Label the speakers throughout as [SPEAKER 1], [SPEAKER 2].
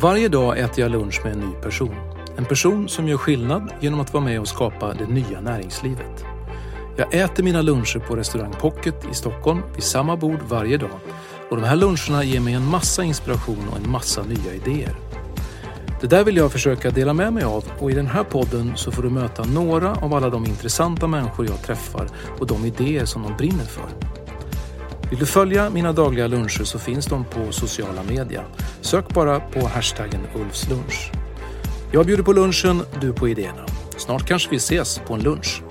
[SPEAKER 1] Varje dag äter jag lunch med en ny person. En person som gör skillnad genom att vara med och skapa det nya näringslivet. Jag äter mina luncher på restaurang Pocket i Stockholm vid samma bord varje dag. Och de här luncherna ger mig en massa inspiration och en massa nya idéer. Det där vill jag försöka dela med mig av och i den här podden så får du möta några av alla de intressanta människor jag träffar och de idéer som de brinner för. Vill du följa mina dagliga luncher så finns de på sociala medier. Sök bara på hashtaggen Ulfslunch. Jag bjuder på lunchen, du på idéerna. Snart kanske vi ses på en lunch.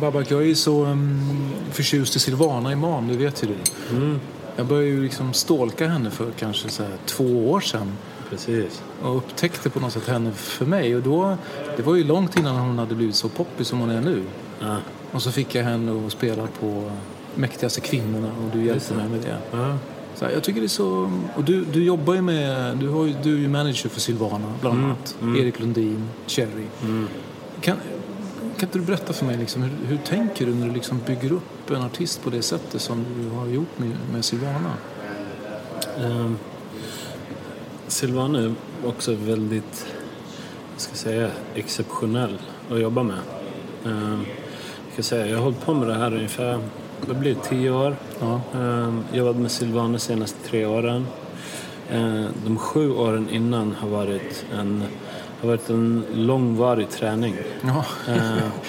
[SPEAKER 1] Babak, jag är så um, förtjust i Silvana Imam, det vet ju du.
[SPEAKER 2] Mm.
[SPEAKER 1] Jag började ju liksom stalka henne för kanske så två år sedan.
[SPEAKER 2] Precis.
[SPEAKER 1] Och upptäckte på något sätt henne för mig. Och då, det var ju långt innan hon hade blivit så poppig som hon är nu.
[SPEAKER 2] Ja.
[SPEAKER 1] Och så fick jag henne att spela på Mäktigaste kvinnorna och du hjälpte mig med det.
[SPEAKER 2] Ja.
[SPEAKER 1] Så här, jag tycker det är så... Och du, du jobbar ju med... Du, har ju, du är ju manager för Silvana bland
[SPEAKER 2] Mm,
[SPEAKER 1] annat.
[SPEAKER 2] mm.
[SPEAKER 1] Erik Lundin, Cherry.
[SPEAKER 2] Mm.
[SPEAKER 1] Kan, kan inte du berätta för mig liksom, hur, hur tänker du när du liksom bygger upp en artist på det sättet som du har gjort med, med Silvana?
[SPEAKER 2] Ehm, Silvana är också väldigt, vad ska jag säga, exceptionell att jobba med. Ehm, jag, ska säga, jag har hållit på med det här ungefär, det blir tio år.
[SPEAKER 1] Ja.
[SPEAKER 2] Ehm, jobbat med Silvana de senaste tre åren. Ehm, de sju åren innan har varit en, har varit en långvarig träning.
[SPEAKER 1] ja.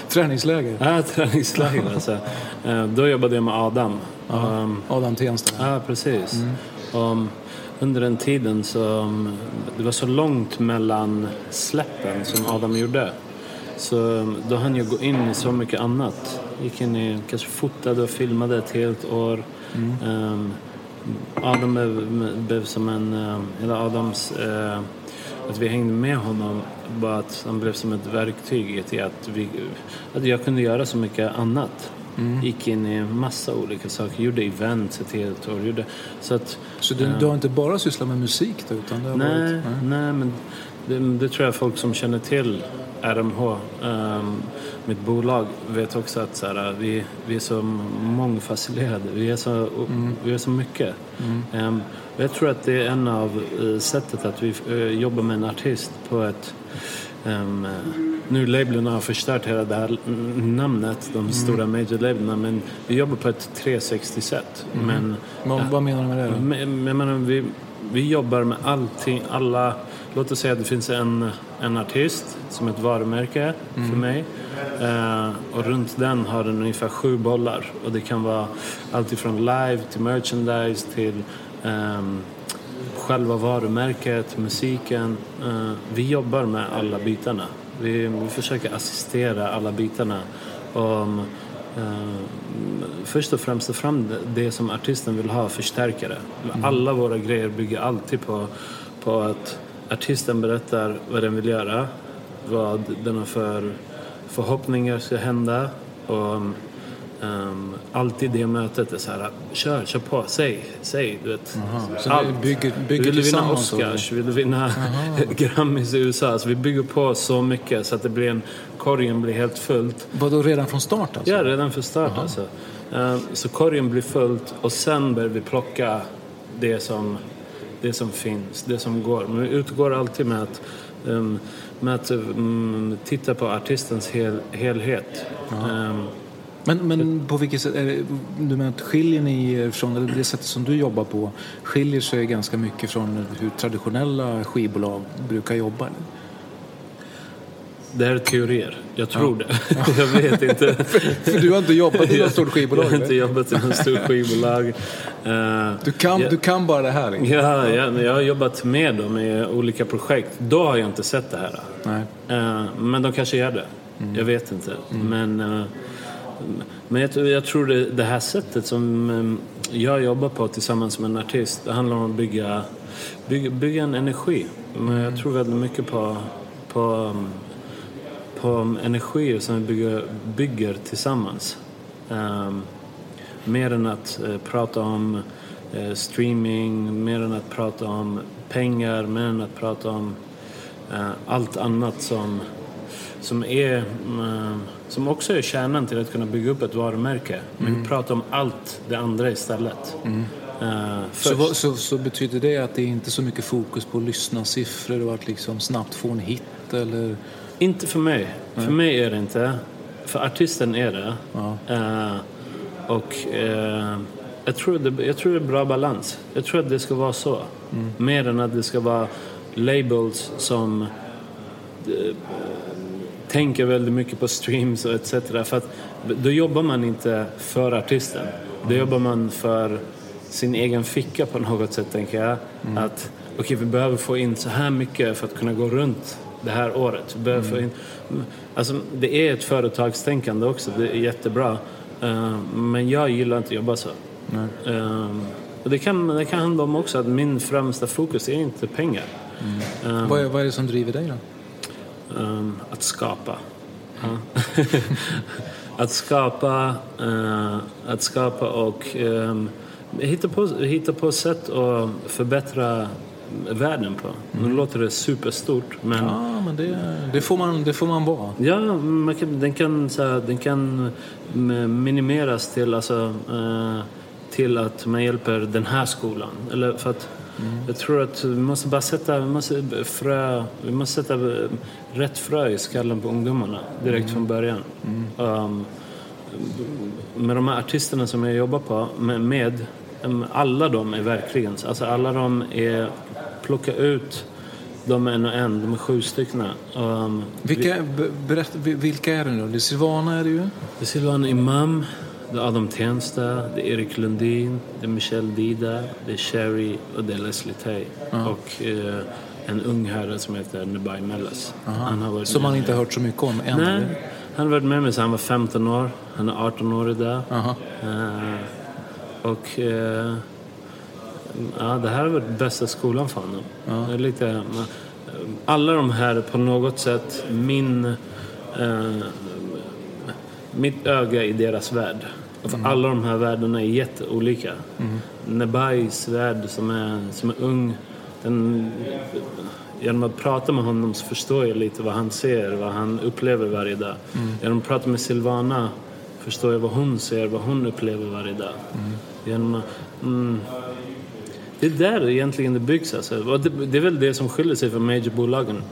[SPEAKER 1] Träningsläger.
[SPEAKER 2] Ja, träningsläger alltså. Eh, Då jobbade jag med Adam. Um,
[SPEAKER 1] Adam Tensta.
[SPEAKER 2] Ja, precis. Um, under den tiden så... um, Det var så långt mellan släppen som Adam gjorde. Så um, då hann jag gå in i så mycket annat. Gick in i, kanske fotade och filmade ett helt år. Um, Adam blev, blev som en... um, Hela Adams... eh, att vi hängde med honom bara att han blev som ett verktyg till att, vi, att jag kunde göra så mycket annat. Gick in i en massa olika saker, gjorde events ett helt år. Gjorde, så att,
[SPEAKER 1] Så du,
[SPEAKER 2] eh,
[SPEAKER 1] du har inte bara sysslat med musik då, utan det
[SPEAKER 2] nej,
[SPEAKER 1] varit...
[SPEAKER 2] nej, men det, det tror jag folk som känner till RMH, ehm, mitt bolag, vet också att så här, vi, vi är så mångfacillerade. Vi är så, vi är så mycket. Ehm, och jag tror att det är en av eh, sättet att vi eh, jobbar med en artist på ett ehm, nu labeln har förstört hela det här mm, namnet, de stora major labeln men vi jobbar på ett 360-sätt. Men
[SPEAKER 1] Vad, vad menar du med det då?
[SPEAKER 2] men, jag menar, vi, vi jobbar med allting, alla... Låt oss säga att det finns en, en artist som ett varumärke för mig. Eh, och runt den har den ungefär sju bollar. Och det kan vara allt ifrån live till merchandise till ehm, själva varumärket, musiken. Eh, vi jobbar med alla bitarna. Vi, vi försöker assistera alla bitarna. Om, eh, först och främst ta fram det, det som artisten vill ha, förstärka det. Alla våra grejer bygger alltid på, på att artisten berättar vad den vill göra, vad den har för förhoppningar ska hända och ehm, alltid det mötet är så här, kör, kör på, säg, säg, du vet.
[SPEAKER 1] Så ni bygger, bygger
[SPEAKER 2] vill du vinna? Oscars? Vill du vinna Grammys i USA? Alltså, vi bygger på så mycket så att det blir en, korgen blir helt fullt.
[SPEAKER 1] Vadå, redan från start alltså?
[SPEAKER 2] Ja, redan för start alltså. Eh, Så korgen blir fullt och sen börjar vi plocka det som, det som finns, det som går. Men vi utgår alltid med att, um, med att um, titta på artistens hel, helhet. Um,
[SPEAKER 1] Men, men på vilket sätt, är det, du menar att skiljer ni er från, eller det sättet som du jobbar på, skiljer sig ganska mycket från hur traditionella skivbolag brukar jobba?
[SPEAKER 2] det här är teorier. Jag tror det. jag vet inte.
[SPEAKER 1] För du har inte jobbat i något stort skivbolag?
[SPEAKER 2] Jag har inte jobbat i något stort skivbolag. Eh,
[SPEAKER 1] Du kan,
[SPEAKER 2] Ja.
[SPEAKER 1] du kan bara det här? liksom?
[SPEAKER 2] Ja, jag, jag har jobbat med dem i olika projekt. Då har jag inte sett det här.
[SPEAKER 1] Nej.
[SPEAKER 2] Eh, men de kanske gör det. Jag vet inte. Men, eh, men jag, tror- jag tror det, det här sättet som eh, jag jobbar på tillsammans med en artist, det handlar om att bygga, bygga, bygga en energi. Men jag tror väldigt mycket på, på, um, på energier som vi bygger, bygger tillsammans. Um, mer än att eh, prata om eh, streaming, mer än att prata om pengar, mer än att prata om eh, allt annat som, som, är, mm, som också är kärnan till att kunna bygga upp ett varumärke. Men vi pratar om allt det andra istället. Eh,
[SPEAKER 1] Så,
[SPEAKER 2] först.
[SPEAKER 1] vad- så, så betyder det att det är inte så mycket fokus på lyssnarsiffror och att liksom snabbt få en hit? Eller?
[SPEAKER 2] Inte för mig. För mig är det inte. För artisten är det.
[SPEAKER 1] Ja.
[SPEAKER 2] Eh, och eh, jag, tror det, jag tror det är bra balans. Jag tror att det ska vara så. Mer än att det ska vara labels som tänker väldigt mycket på streams och etc. För att då jobbar man inte för artisten. Då jobbar man för sin egen ficka på något sätt, tänker jag. Att okej, vi behöver få in så här mycket för att kunna gå runt det här året. Vi behöver få in, alltså, det är ett företagstänkande också, det är jättebra. Eh, men jag gillar inte att jobba så. Och det, kan, det kan handla om också att min främsta fokus är inte pengar. Eh,
[SPEAKER 1] Vad, är, vad är det som driver dig då?
[SPEAKER 2] Ehm, att skapa. Ja. att skapa, eh, att skapa och um, hitta, på, hitta på sätt att förbättra världen på. Nu låter det superstort, men
[SPEAKER 1] Ja, men det, det, får, man, det får man vara.
[SPEAKER 2] Ja, man kan, den kan, så här, den kan m- minimeras till, alltså, eh, till att man hjälper den här skolan. Eller för att Jag tror att vi måste bara sätta, vi måste frö, vi måste sätta eh, rätt frö i skallen på ungdomarna direkt från början. Um, med de här artisterna som jag jobbar på, med, med alla de är verkligen, alltså alla de är, plocka ut de en och en, de är sju stycken. Um,
[SPEAKER 1] Vilka, be- berätt, vi- vilka är det nu? Det är Silvana är det ju.
[SPEAKER 2] Det är Silvan Imam, det är Adam Tensta, det är Erik Lundin, det är Michelle Dida, det är Sherry och det är Leslie Tay. Och eh, en ung herre som heter Nebai Mellas. Han har varit
[SPEAKER 1] Som man inte hört så mycket om än.
[SPEAKER 2] Nej, han har varit med mig sedan han var 15 år. Han är 18 år idag. Eh, och eh, ja, det här har varit bästa skolan för honom. Är lite, alla de här på något sätt min, eh, mitt öga i deras värld. För Alla de här världarna är jätteolika. Nebais värld som är, som är ung, den, genom att prata med honom så förstår jag lite vad han ser, vad han upplever varje dag. Genom att prata med Silvana förstår jag vad hon ser, vad hon upplever varje dag. Genom att, mm, det är där egentligen det byggs. Alltså. Det, är väl det som skiljer sig från majorbolagen.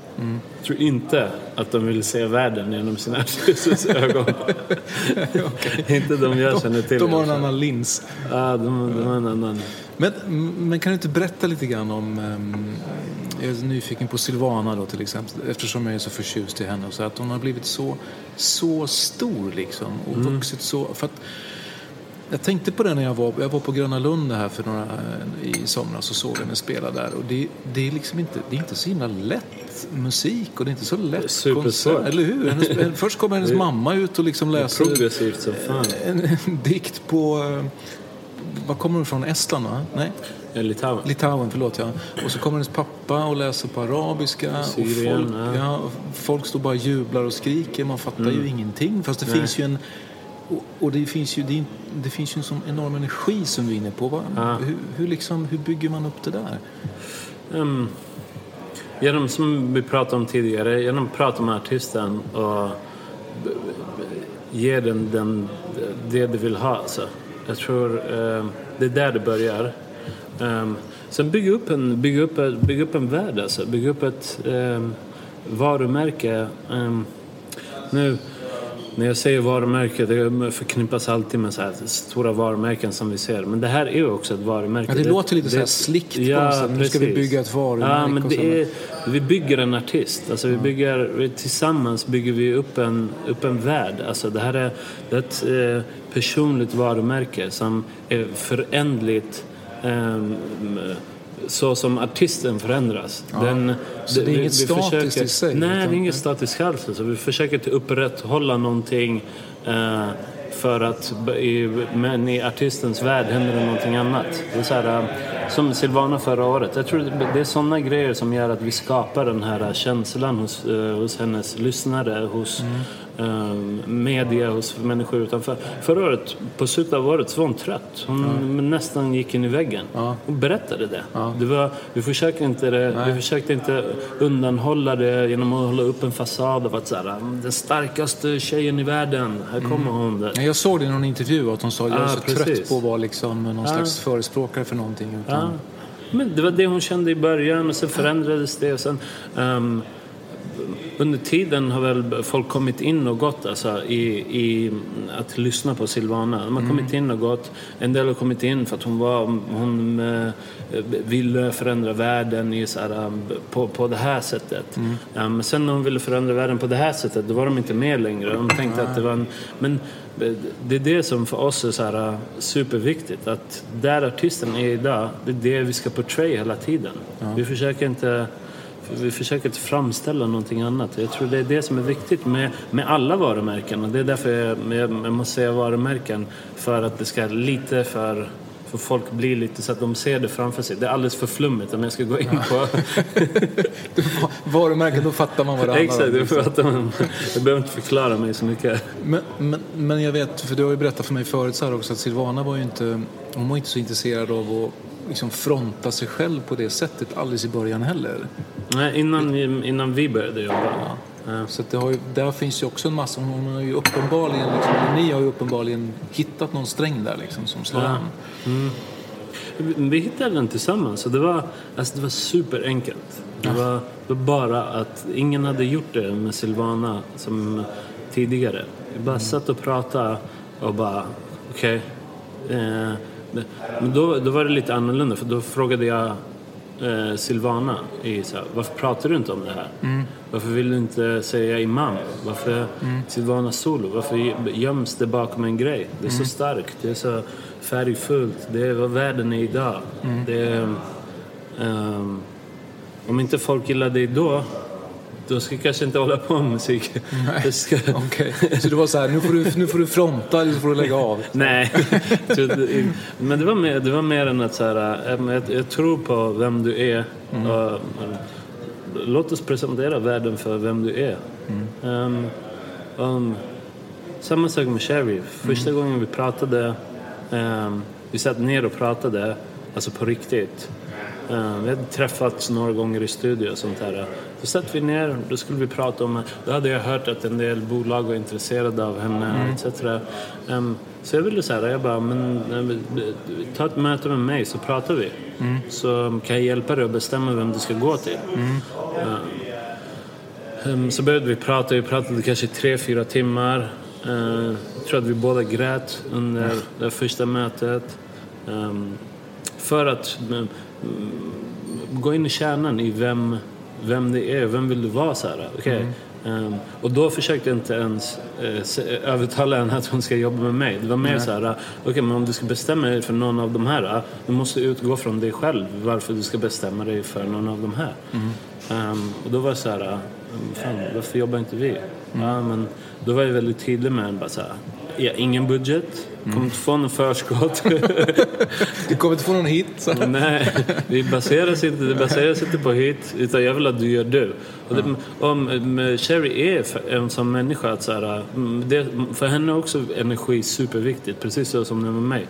[SPEAKER 2] Jag tror inte att de vill se världen genom sina artisters ögon. inte de jag känner till.
[SPEAKER 1] De har en annan lins.
[SPEAKER 2] Ja, de, de har en annan.
[SPEAKER 1] Men, men kan du inte berätta lite grann om... ehm, jag är nyfiken på Silvana då till exempel. Eftersom jag är så förtjust i henne. Så att hon har blivit så, så stor liksom. Och
[SPEAKER 2] Mm.
[SPEAKER 1] vuxit så... För att, jag tänkte på det när jag var, jag var på Gröna Lund här för några, i somras och såg henne spela där. Och det, det, är liksom inte, det är inte så himla lätt musik och det är inte så lätt konsert. Eller hur? Hennes, först kommer hennes mamma ut och liksom läser
[SPEAKER 2] Progressivt som fan.
[SPEAKER 1] en, en dikt på... eh, Var kommer hon från? Estland, va? Nej?
[SPEAKER 2] Litauen.
[SPEAKER 1] Litauen, förlåt. Ja. Och så kommer hennes pappa och läser på arabiska.
[SPEAKER 2] Syrien,
[SPEAKER 1] och folk,
[SPEAKER 2] ja.
[SPEAKER 1] folk står bara och jublar och skriker. Man fattar
[SPEAKER 2] Mm.
[SPEAKER 1] ju ingenting. Fast det finns ju en... Och, och det finns ju, det, det finns ju en sån enorm energi som du är inne på. Va?
[SPEAKER 2] Ja.
[SPEAKER 1] Hur, hur, liksom, hur bygger man upp det där?
[SPEAKER 2] Um, genom, som vi pratade om tidigare, genom att prata med artisten och ge den, den det du vill ha. Alltså. Jag tror eh, det är där det börjar. Um, sen bygga upp en, bygga upp, bygga upp en värld alltså. Bygga upp ett um, varumärke. Um, nu, när jag säger varumärke, det förknippas alltid med så stora varumärken som vi ser. Men det här är också ett varumärke.
[SPEAKER 1] Ja, det, låter lite det, så här slickt ja, på något sätt. Nu ska vi bygga ett varumärke.
[SPEAKER 2] Ja, men det är, vi bygger en artist. Alltså vi bygger, tillsammans bygger vi upp en, upp en värld. Alltså det här är, det är ett eh, personligt varumärke som är förändligt. Eh, så som artisten förändras.
[SPEAKER 1] Ja. Den, så det är inget statiskt
[SPEAKER 2] försöker,
[SPEAKER 1] i sig?
[SPEAKER 2] Nej, det är inget statiskt alls. Alltså, vi försöker upprätthålla någonting eh, för att i, men i artistens värld händer det någonting annat. Det är så här, eh, som Silvana förra året. Jag tror det är sådana grejer som gör att vi skapar den här känslan hos, eh, hos hennes lyssnare, hos mm media hos människor utanför. Förra året, på slutet av året, så var hon trött. Hon ja. nästan gick in i väggen. Ja. Hon berättade det. Ja. det var, vi, försökte inte det vi försökte inte undanhålla det genom att hålla upp en fasad av att så här, den starkaste tjejen i världen, här kommer mm. hon. Där.
[SPEAKER 1] Jag såg det i någon intervju att hon sa att jag är så precis. trött på att vara liksom någon slags förespråkare för någonting. Utan...
[SPEAKER 2] Men det var det hon kände i början och sen förändrades det. Och sen, um, under tiden har väl folk kommit in och gått alltså, i, i att lyssna på Silvana. De har mm. kommit in och gått. En del har kommit in för att hon, var, hon äh, ville förändra världen i, så här, på, på det här sättet. Mm. Ja, men sen när hon ville förändra världen på det här sättet då var de inte med längre. De tänkte att det var en, men det är det som för oss är så här superviktigt. Att där artisten är idag, det är det vi ska portray hela tiden. Ja. Vi försöker inte vi försöker inte framställa någonting annat. Jag tror det är det som är viktigt med, med alla varumärken. Och det är därför jag, jag, jag måste säga varumärken. För att det ska lite för för folk blir lite så att de ser det framför sig. Det är alldeles för flummigt om jag ska gå in på...
[SPEAKER 1] Varumärken, då fattar man vad det
[SPEAKER 2] handlar om. Exakt, fattar man. Jag behöver inte förklara mig så mycket.
[SPEAKER 1] Men, men, men jag vet, för du har ju berättat för mig förut så här också att Silvana var ju inte, hon var inte så intresserad av att liksom fronta sig själv på det sättet alldeles i början heller.
[SPEAKER 2] Nej, innan, innan vi började jobba.
[SPEAKER 1] Ja. Ja. Så det har ju, där finns ju också en massa, hon har ju uppenbarligen, liksom, ni har ju uppenbarligen hittat någon sträng där liksom som slår ja. Mm.
[SPEAKER 2] Vi hittade den tillsammans och det var, alltså det var superenkelt. Det, var, det var bara att ingen hade gjort det med Silvana som tidigare. Vi bara mm. satt och pratade och bara, okej. Okay, eh, men då, då var det lite annorlunda för då frågade jag eh, Silvana i så här, varför pratar du inte om det här? Mm. Varför vill du inte säga imam? Varför mm. Silvana solo? Varför göms det bakom en grej? Det är mm. så starkt, det är så färgfullt, det är vad världen är idag. Mm. Det är, um, om inte folk gillar det då då ska jag kanske inte hålla på med musik.
[SPEAKER 1] Nej. Ska... Okay. Så det var så här, nu får, du, nu får du fronta eller så får du lägga av?
[SPEAKER 2] Nej, men det var, mer, det var mer än att så här, eh, jag, jag tror på vem du är. Mm. Och, låt oss presentera världen för vem du är. Mm. Um, um, samma sak med Sherry. Första mm. gången vi pratade, um, vi satt ner och pratade, alltså på riktigt. Uh, vi hade träffats några gånger i studio och sånt här. Då satt vi ner då skulle vi prata om, då hade jag hört att en del bolag var intresserade av henne mm. etc. Um, så jag ville säga, jag bara, men ta ett möte med mig så pratar vi. Mm. Så kan jag hjälpa dig att bestämma vem du ska gå till. Mm. Um, så började vi prata, vi pratade kanske tre, fyra timmar. Jag tror att vi båda grät under mm. det första mötet. För att gå in i kärnan i vem vem det är, vem vill du vara? Så här, okay. Mm. Um, och då försökte jag inte ens uh, övertala henne att hon ska jobba med mig. Det var mer Nej. så här, okej okay, men om du ska bestämma dig för någon av de här, du måste utgå från dig själv varför du ska bestämma dig för någon av de här. Mm. Um, och då var det så här, fan, varför jobbar inte vi? Mm. Ja, men då var jag väldigt tydlig med bara så här, Ja, ingen budget. Kommer inte få någon förskott.
[SPEAKER 1] du kommer inte få någon hit? Så.
[SPEAKER 2] Nej, det baseras, inte, det baseras inte på hit. Utan jag vill att du gör du. Och det, om, Sherry är en sån människa att så här, det, för henne är också energi superviktigt. Precis så som det är med mig.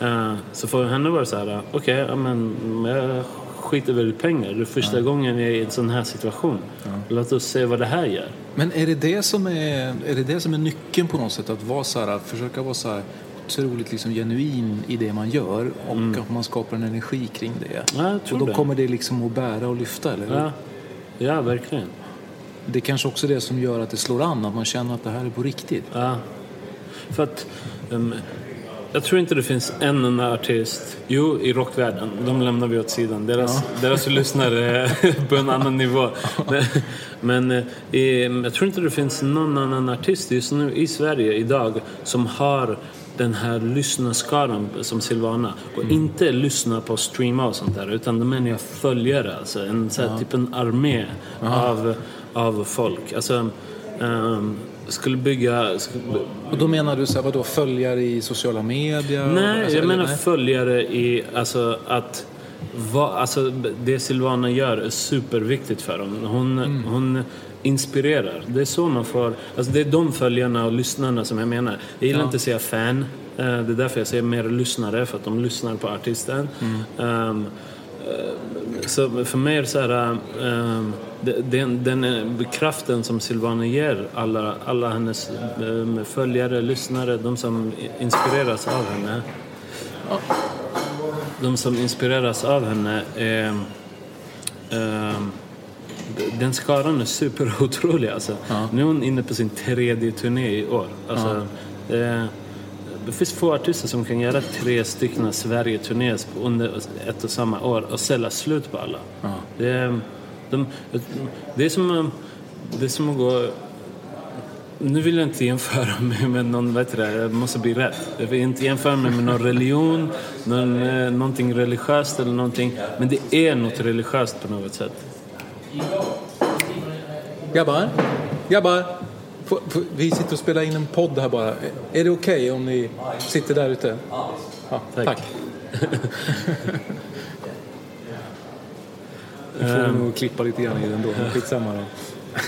[SPEAKER 2] Mm. Uh, så för henne var det så här, okej, okay, men jag skiter väl i pengar. Det är första mm. gången jag är i en sån här situation. Mm. Låt oss se vad det här gör.
[SPEAKER 1] Men är det det som är, är, det det som är nyckeln på något sätt? Att vara så här, att försöka vara så här otroligt liksom genuin i det man gör och att man skapar en energi kring det.
[SPEAKER 2] Mm. Ja,
[SPEAKER 1] och då
[SPEAKER 2] det.
[SPEAKER 1] kommer det liksom att bära och lyfta, eller hur?
[SPEAKER 2] Ja, ja verkligen.
[SPEAKER 1] Det är kanske också det som gör att det slår an, att man känner att det här är på riktigt.
[SPEAKER 2] Ja. För att... ehm, jag tror inte det finns en enda artist, jo i rockvärlden, de lämnar vi åt sidan. Deras, deras lyssnare är på en annan nivå. Men, eh, jag tror inte det finns någon annan artist just nu i Sverige idag som har den här lyssnarskaran som Silvana. Och inte lyssnar på streama och sånt där utan de är följare alltså. En så här, typ en armé av, av folk. Alltså ehm, skulle bygga skulle,
[SPEAKER 1] Och då menar du så här, vadå, följare i sociala medier?
[SPEAKER 2] Nej,
[SPEAKER 1] Alltså,
[SPEAKER 2] jag menar
[SPEAKER 1] nej?
[SPEAKER 2] följare i alltså att va, alltså, det Silvana gör är superviktigt för dem. Hon,
[SPEAKER 1] Mm.
[SPEAKER 2] hon inspirerar. Det är så man får, alltså det är de följarna och lyssnarna som jag menar. Jag gillar
[SPEAKER 1] Ja.
[SPEAKER 2] inte att säga fan. Eh, Det är därför jag säger mer lyssnare, för att de lyssnar på artisten.
[SPEAKER 1] Mm.
[SPEAKER 2] Ehm, så för mig är det så här, det- den, den eh, kraften som Silvana ger alla, alla hennes följare, lyssnare, de som inspireras av henne. De som inspireras av henne är, den skaran är superotrolig alltså. Nu är hon inne på sin tredje turné i år. Alltså, det, det finns få artister som kan göra tre stycken Sverige-turnéer under ett och samma år och sälja slut på alla. Det, är- de, det, är som, det är som att gå... Nu vill jag inte jämföra mig med någon, heter det, jag måste bli rätt. Jag vill inte jämföra mig med någon religion, någon, eh, någonting religiöst eller någonting. Men det är något religiöst på något sätt.
[SPEAKER 1] Grabbar, grabbar. Vi sitter och spelar in en podd här bara. Är det okej om ni sitter där ute? Ja,
[SPEAKER 2] Tack.
[SPEAKER 1] tack. Vi får nog klippa lite grann i den då, men skitsamma då.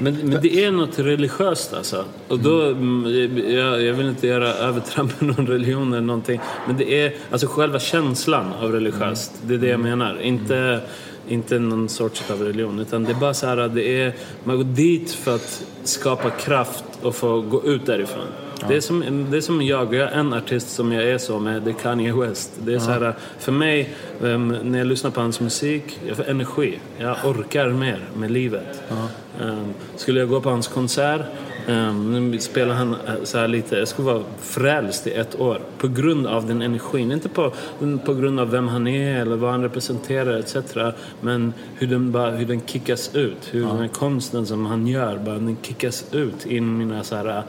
[SPEAKER 2] Men, men det är något religiöst alltså. Och då, mm, jag, jag vill inte göra övertramp med någon religion eller någonting. Men det är alltså själva känslan av religiöst. Det är det jag menar. Inte, inte någon sorts av religion. Utan det är bara så här att det är, man går dit för att skapa kraft och få gå ut därifrån. Det, är som, det är som jag, jag är en artist som jag är så med, det är Kanye West. Det är så här, för mig, em, när jag lyssnar på hans musik, jag får energi. Jag orkar mer med livet. Em, skulle jag gå på hans konsert, um, nu spelar han eh, så här lite, jag skulle vara frälst i ett år. På grund av den energin. Inte på, på grund av vem han är eller vad han representerar etc. Men hur den, bara, hur den kickas ut. Hur den här konsten som han gör, bara, den kickas ut in i mina så här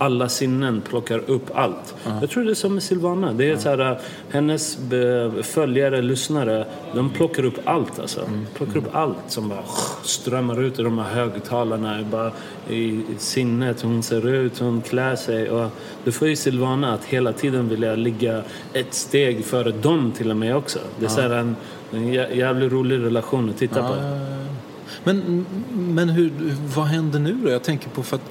[SPEAKER 2] alla sinnen plockar upp allt. Jag tror det är som med Silvana. Det är så här, hennes be- följare, lyssnare, de plockar upp allt alltså. Plockar upp allt som bara strömmar ut i de här högtalarna. Bara i sinnet, hon ser ut, hon klär sig. Och det får ju Silvana att hela tiden vilja ligga ett steg före dem till och med också. Det är så här en, en jä- jävligt rolig relation att titta på.
[SPEAKER 1] Men, men hur, vad händer nu då? Jag tänker på för att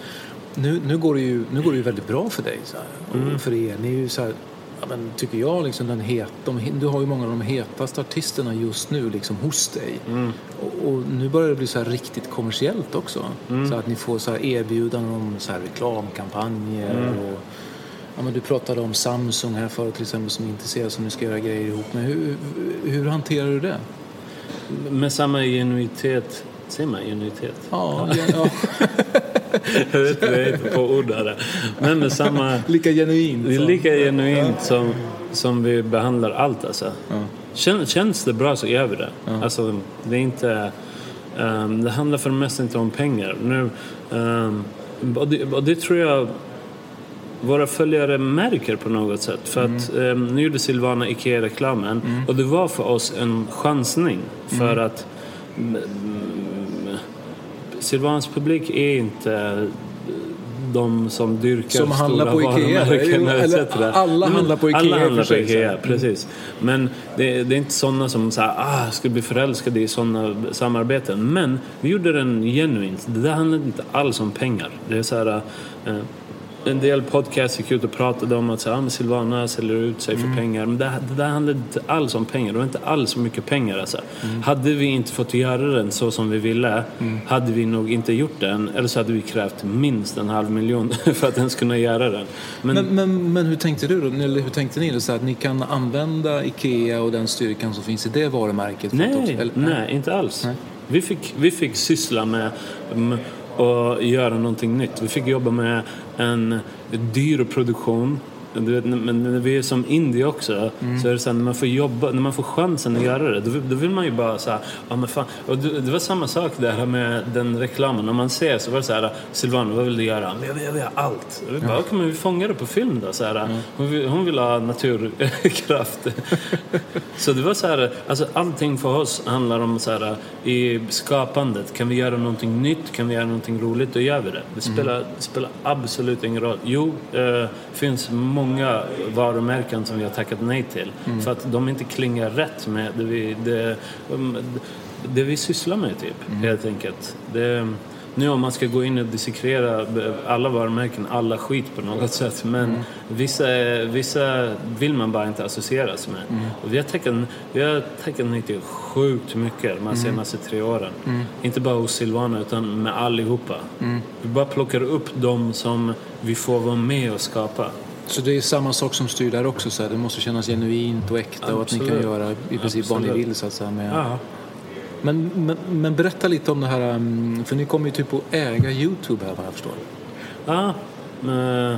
[SPEAKER 1] nu, nu, går, det ju, nu går det ju väldigt bra för dig så här,
[SPEAKER 2] Mm.
[SPEAKER 1] och för er. Ni är ju så här, ja, men, tycker jag, liksom den het, de, du har ju många av de hetaste artisterna just nu liksom hos dig.
[SPEAKER 2] Mm.
[SPEAKER 1] Och, och nu börjar det bli så riktigt kommersiellt också.
[SPEAKER 2] Mm.
[SPEAKER 1] Så att ni får så erbjudanden om så reklamkampanjer
[SPEAKER 2] Mm.
[SPEAKER 1] och Ja, men du pratade om Samsung här förut till exempel som är intresserade som ni ska göra grejer ihop med. Hur, hur hanterar du det?
[SPEAKER 2] Med samma genuitet. Säger man genuitet?
[SPEAKER 1] Ja, ja, ja.
[SPEAKER 2] Jag vet inte, jag är inte på ord där. Men med samma...
[SPEAKER 1] lika genuint.
[SPEAKER 2] Det är
[SPEAKER 1] som-
[SPEAKER 2] lika genuint som, som vi behandlar allt alltså. Kän, känns det bra så gör vi det. Alltså, det är inte... ehm, det handlar för det mesta inte om pengar. Nu, ehm, och, det, och det tror jag våra följare märker på något sätt. För att ehm, nu gjorde Silvana Ikea-reklamen och det var för oss en chansning. För att Silvanas publik är inte de som dyrkar
[SPEAKER 1] Som handlar
[SPEAKER 2] stora
[SPEAKER 1] på Ikea,
[SPEAKER 2] varumärken
[SPEAKER 1] eller- eller alla
[SPEAKER 2] Nej,
[SPEAKER 1] handlar på Ikea
[SPEAKER 2] Alla handlar på. Ikea, precis. Men det, det är inte sådana som så här, ah, ska bli förälskade i sådana samarbeten. Men vi gjorde den genuint. Det där handlar inte alls om pengar. Det är så här, eh, en del podcast gick ut och pratade om att så, ah, Silvana säljer ut sig
[SPEAKER 1] Mm.
[SPEAKER 2] för pengar. Men det, det där handlade inte alls om pengar. Det var inte alls så mycket pengar. Alltså.
[SPEAKER 1] Mm.
[SPEAKER 2] Hade vi inte fått göra den så som vi ville hade vi nog inte gjort den. Eller så hade vi krävt minst en halv miljon för att ens kunna göra den. Men,
[SPEAKER 1] Men, men, men hur tänkte du då? Eller hur tänkte ni? då? Så att ni kan använda Ikea och den styrkan som finns i det varumärket?
[SPEAKER 2] nej,
[SPEAKER 1] också- eller-
[SPEAKER 2] nej, inte alls.
[SPEAKER 1] Nej.
[SPEAKER 2] Vi, fick, vi fick syssla med mm, att göra någonting nytt. Vi fick jobba med en dyr produktion. Du vet, men när vi är som indie också,
[SPEAKER 1] Mm.
[SPEAKER 2] så är det så här, när man får jobba, när man får chansen att göra det, då, vill- då vill man ju bara så här, ja men fan. Och det, det var samma sak där med den reklamen. När man ser så var det så här, Silvana, vad vill du göra? Men jag vill, jag vill ha allt. Jag vill bara, okej men vi fångar det på film då. Så här, hon, vill, hon vill ha naturkraft. så det var så här, alltså allting för oss handlar om så här, i skapandet. Kan vi göra någonting nytt? Kan vi göra någonting roligt? Då gör vi det. Det spelar, det spelar absolut ingen roll. Jo, det finns många varumärken som vi har tackat nej till. För att de inte klingar rätt med det vi, det, um, det vi sysslar med typ, helt enkelt. Det, nu om man ska gå in och dissekrera alla varumärken, alla skit på något sätt. Men vissa, vissa vill man bara inte associeras med. Och vi har tackat, vi har tackat nej till sjukt mycket de här senaste tre åren. Inte bara hos Silvana utan med allihopa. Vi bara plockar upp dem som vi får vara med och skapa.
[SPEAKER 1] Så det är samma sak som styr där också? Så här, det måste kännas genuint och äkta och att ni kan
[SPEAKER 2] Absolut.
[SPEAKER 1] göra i princip vad ni
[SPEAKER 2] Absolut.
[SPEAKER 1] vill så att säga. Med,
[SPEAKER 2] Ja.
[SPEAKER 1] men, men, men berätta lite om det här, um, för ni kommer ju typ att äga Youtube här vad jag förstår.
[SPEAKER 2] Ja, men,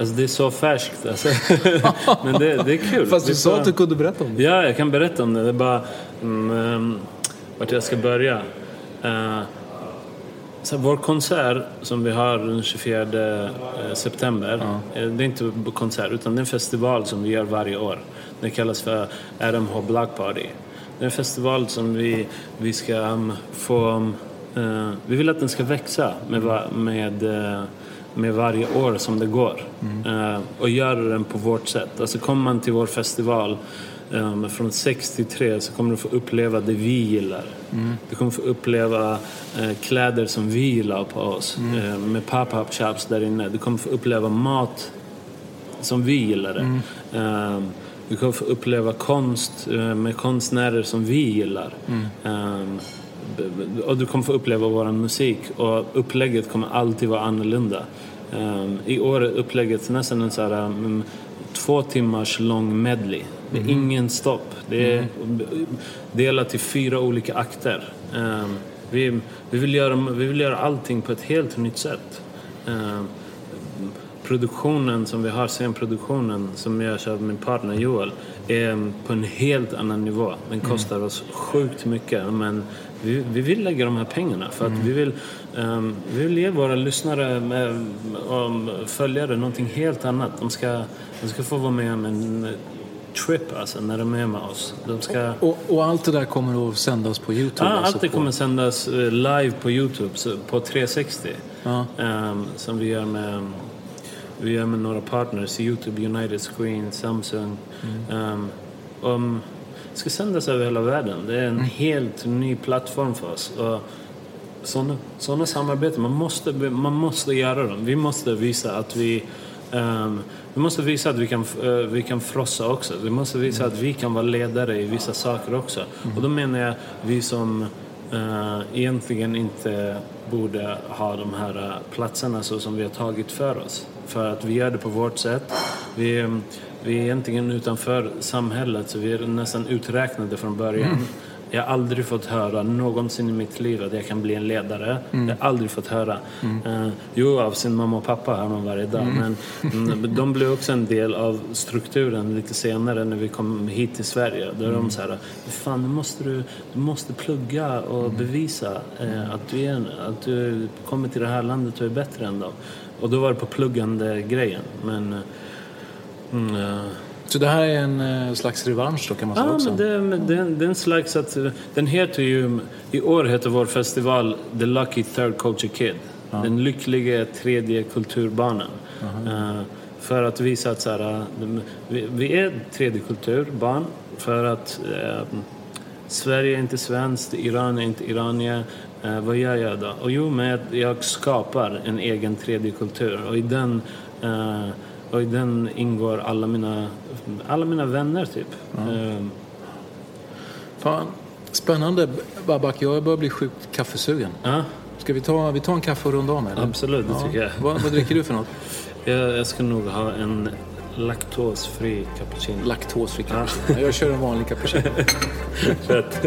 [SPEAKER 2] alltså det är så färskt alltså. Men det, det är kul.
[SPEAKER 1] Fast du sa
[SPEAKER 2] bara-
[SPEAKER 1] att du kunde berätta om det.
[SPEAKER 2] Ja, jag kan berätta om det. Det är bara mm, vart jag ska börja. Eh, så vår konsert som vi har den 24 eh, september, eh, det är inte konsert utan det är en festival som vi gör varje år. Den kallas för RMH Block Party. Det är en festival som vi, vi ska um, få... eh, vi vill att den ska växa med, med, med varje år som det går. Eh, och göra den på vårt sätt. Alltså kommer man till vår festival um, från 63 så kommer du få uppleva det vi gillar. Du kommer få uppleva eh, kläder som vi gillar på oss. eh, med pop-up shops där inne. Du kommer få uppleva mat som vi gillar det. Ehm, du kommer få uppleva konst eh, med konstnärer som vi gillar. B- och du kommer få uppleva vår musik och upplägget kommer alltid vara annorlunda. I år är upplägget nästan en så här, um, två timmars lång medley. Det är ingen stopp. Det är delat i fyra olika akter. Ehm, vi, vi, vill göra, vi vill göra allting på ett helt nytt sätt. Ehm, produktionen som vi har, scenproduktionen som jag kör med min partner Joel är på en helt annan nivå. Den kostar oss sjukt mycket men vi, vi vill lägga de här pengarna för att vi, vill, ehm, vi vill ge våra lyssnare med, och följare någonting helt annat. De ska, de ska få vara med om en trip alltså, när de är med oss. De ska...
[SPEAKER 1] Och, och allt det där kommer att sändas på Youtube?
[SPEAKER 2] Ja,
[SPEAKER 1] alltså
[SPEAKER 2] allt det
[SPEAKER 1] på-
[SPEAKER 2] kommer sändas eh, live på Youtube på 360.
[SPEAKER 1] Ja.
[SPEAKER 2] Ehm, som vi gör med vi gör med några partners, Youtube, United Screen, Samsung. Ehm, om, det ska sändas över hela världen. Det är en helt ny plattform för oss. Och sådana, sådana samarbeten, man måste, man måste göra dem. Vi måste visa att vi ehm, vi måste visa att vi kan, eh, vi kan frossa också. Vi måste visa att vi kan vara ledare i vissa saker också. Och då menar jag vi som eh, egentligen inte borde ha de här eh, platserna så som vi har tagit för oss. För att vi gör det på vårt sätt. Vi, vi är egentligen utanför samhället så vi är nästan uträknade från början. Jag har aldrig fått höra någonsin i mitt liv att jag kan bli en ledare. Jag har aldrig fått höra. Eh, jo, av sin mamma och pappa hör man varje dag. Men mm, de blev också en del av strukturen lite senare när vi kom hit till Sverige. Då är de så här, fan nu måste du, du måste plugga och bevisa eh, att, du är, att du kommer till det här landet och är bättre än dem. Och då var det på pluggande grejen. Men, mm, eh,
[SPEAKER 1] Så det här är en eh, slags revansch då kan man säga
[SPEAKER 2] Ja,
[SPEAKER 1] också?
[SPEAKER 2] men det, det, det är en slags att... Den heter ju... I år heter vår festival The Lucky Third Culture Kid. Den lyckliga tredje kulturbarnen. Eh, för att visa att så här, eh, vi, vi är tredje kulturbarn. För att eh, Sverige är inte svenskt, Iran är inte iranier. Eh, vad gör jag då? Och jo, men jag, jag skapar en egen tredje kultur. Och i den och i den ingår alla mina, alla mina vänner typ. Eh,
[SPEAKER 1] Fan, spännande Babak, jag börjar bli sjukt kaffesugen.
[SPEAKER 2] ja,
[SPEAKER 1] Ska vi ta, vi tar en kaffe och runda av med? eller?
[SPEAKER 2] absolut, det
[SPEAKER 1] Ja.
[SPEAKER 2] tycker jag.
[SPEAKER 1] Vad, vad dricker du för något?
[SPEAKER 2] jag. Jag ska nog ha en laktosfri cappuccino.
[SPEAKER 1] Laktosfri cappuccino. Jag kör en vanlig cappuccino.
[SPEAKER 2] Fett.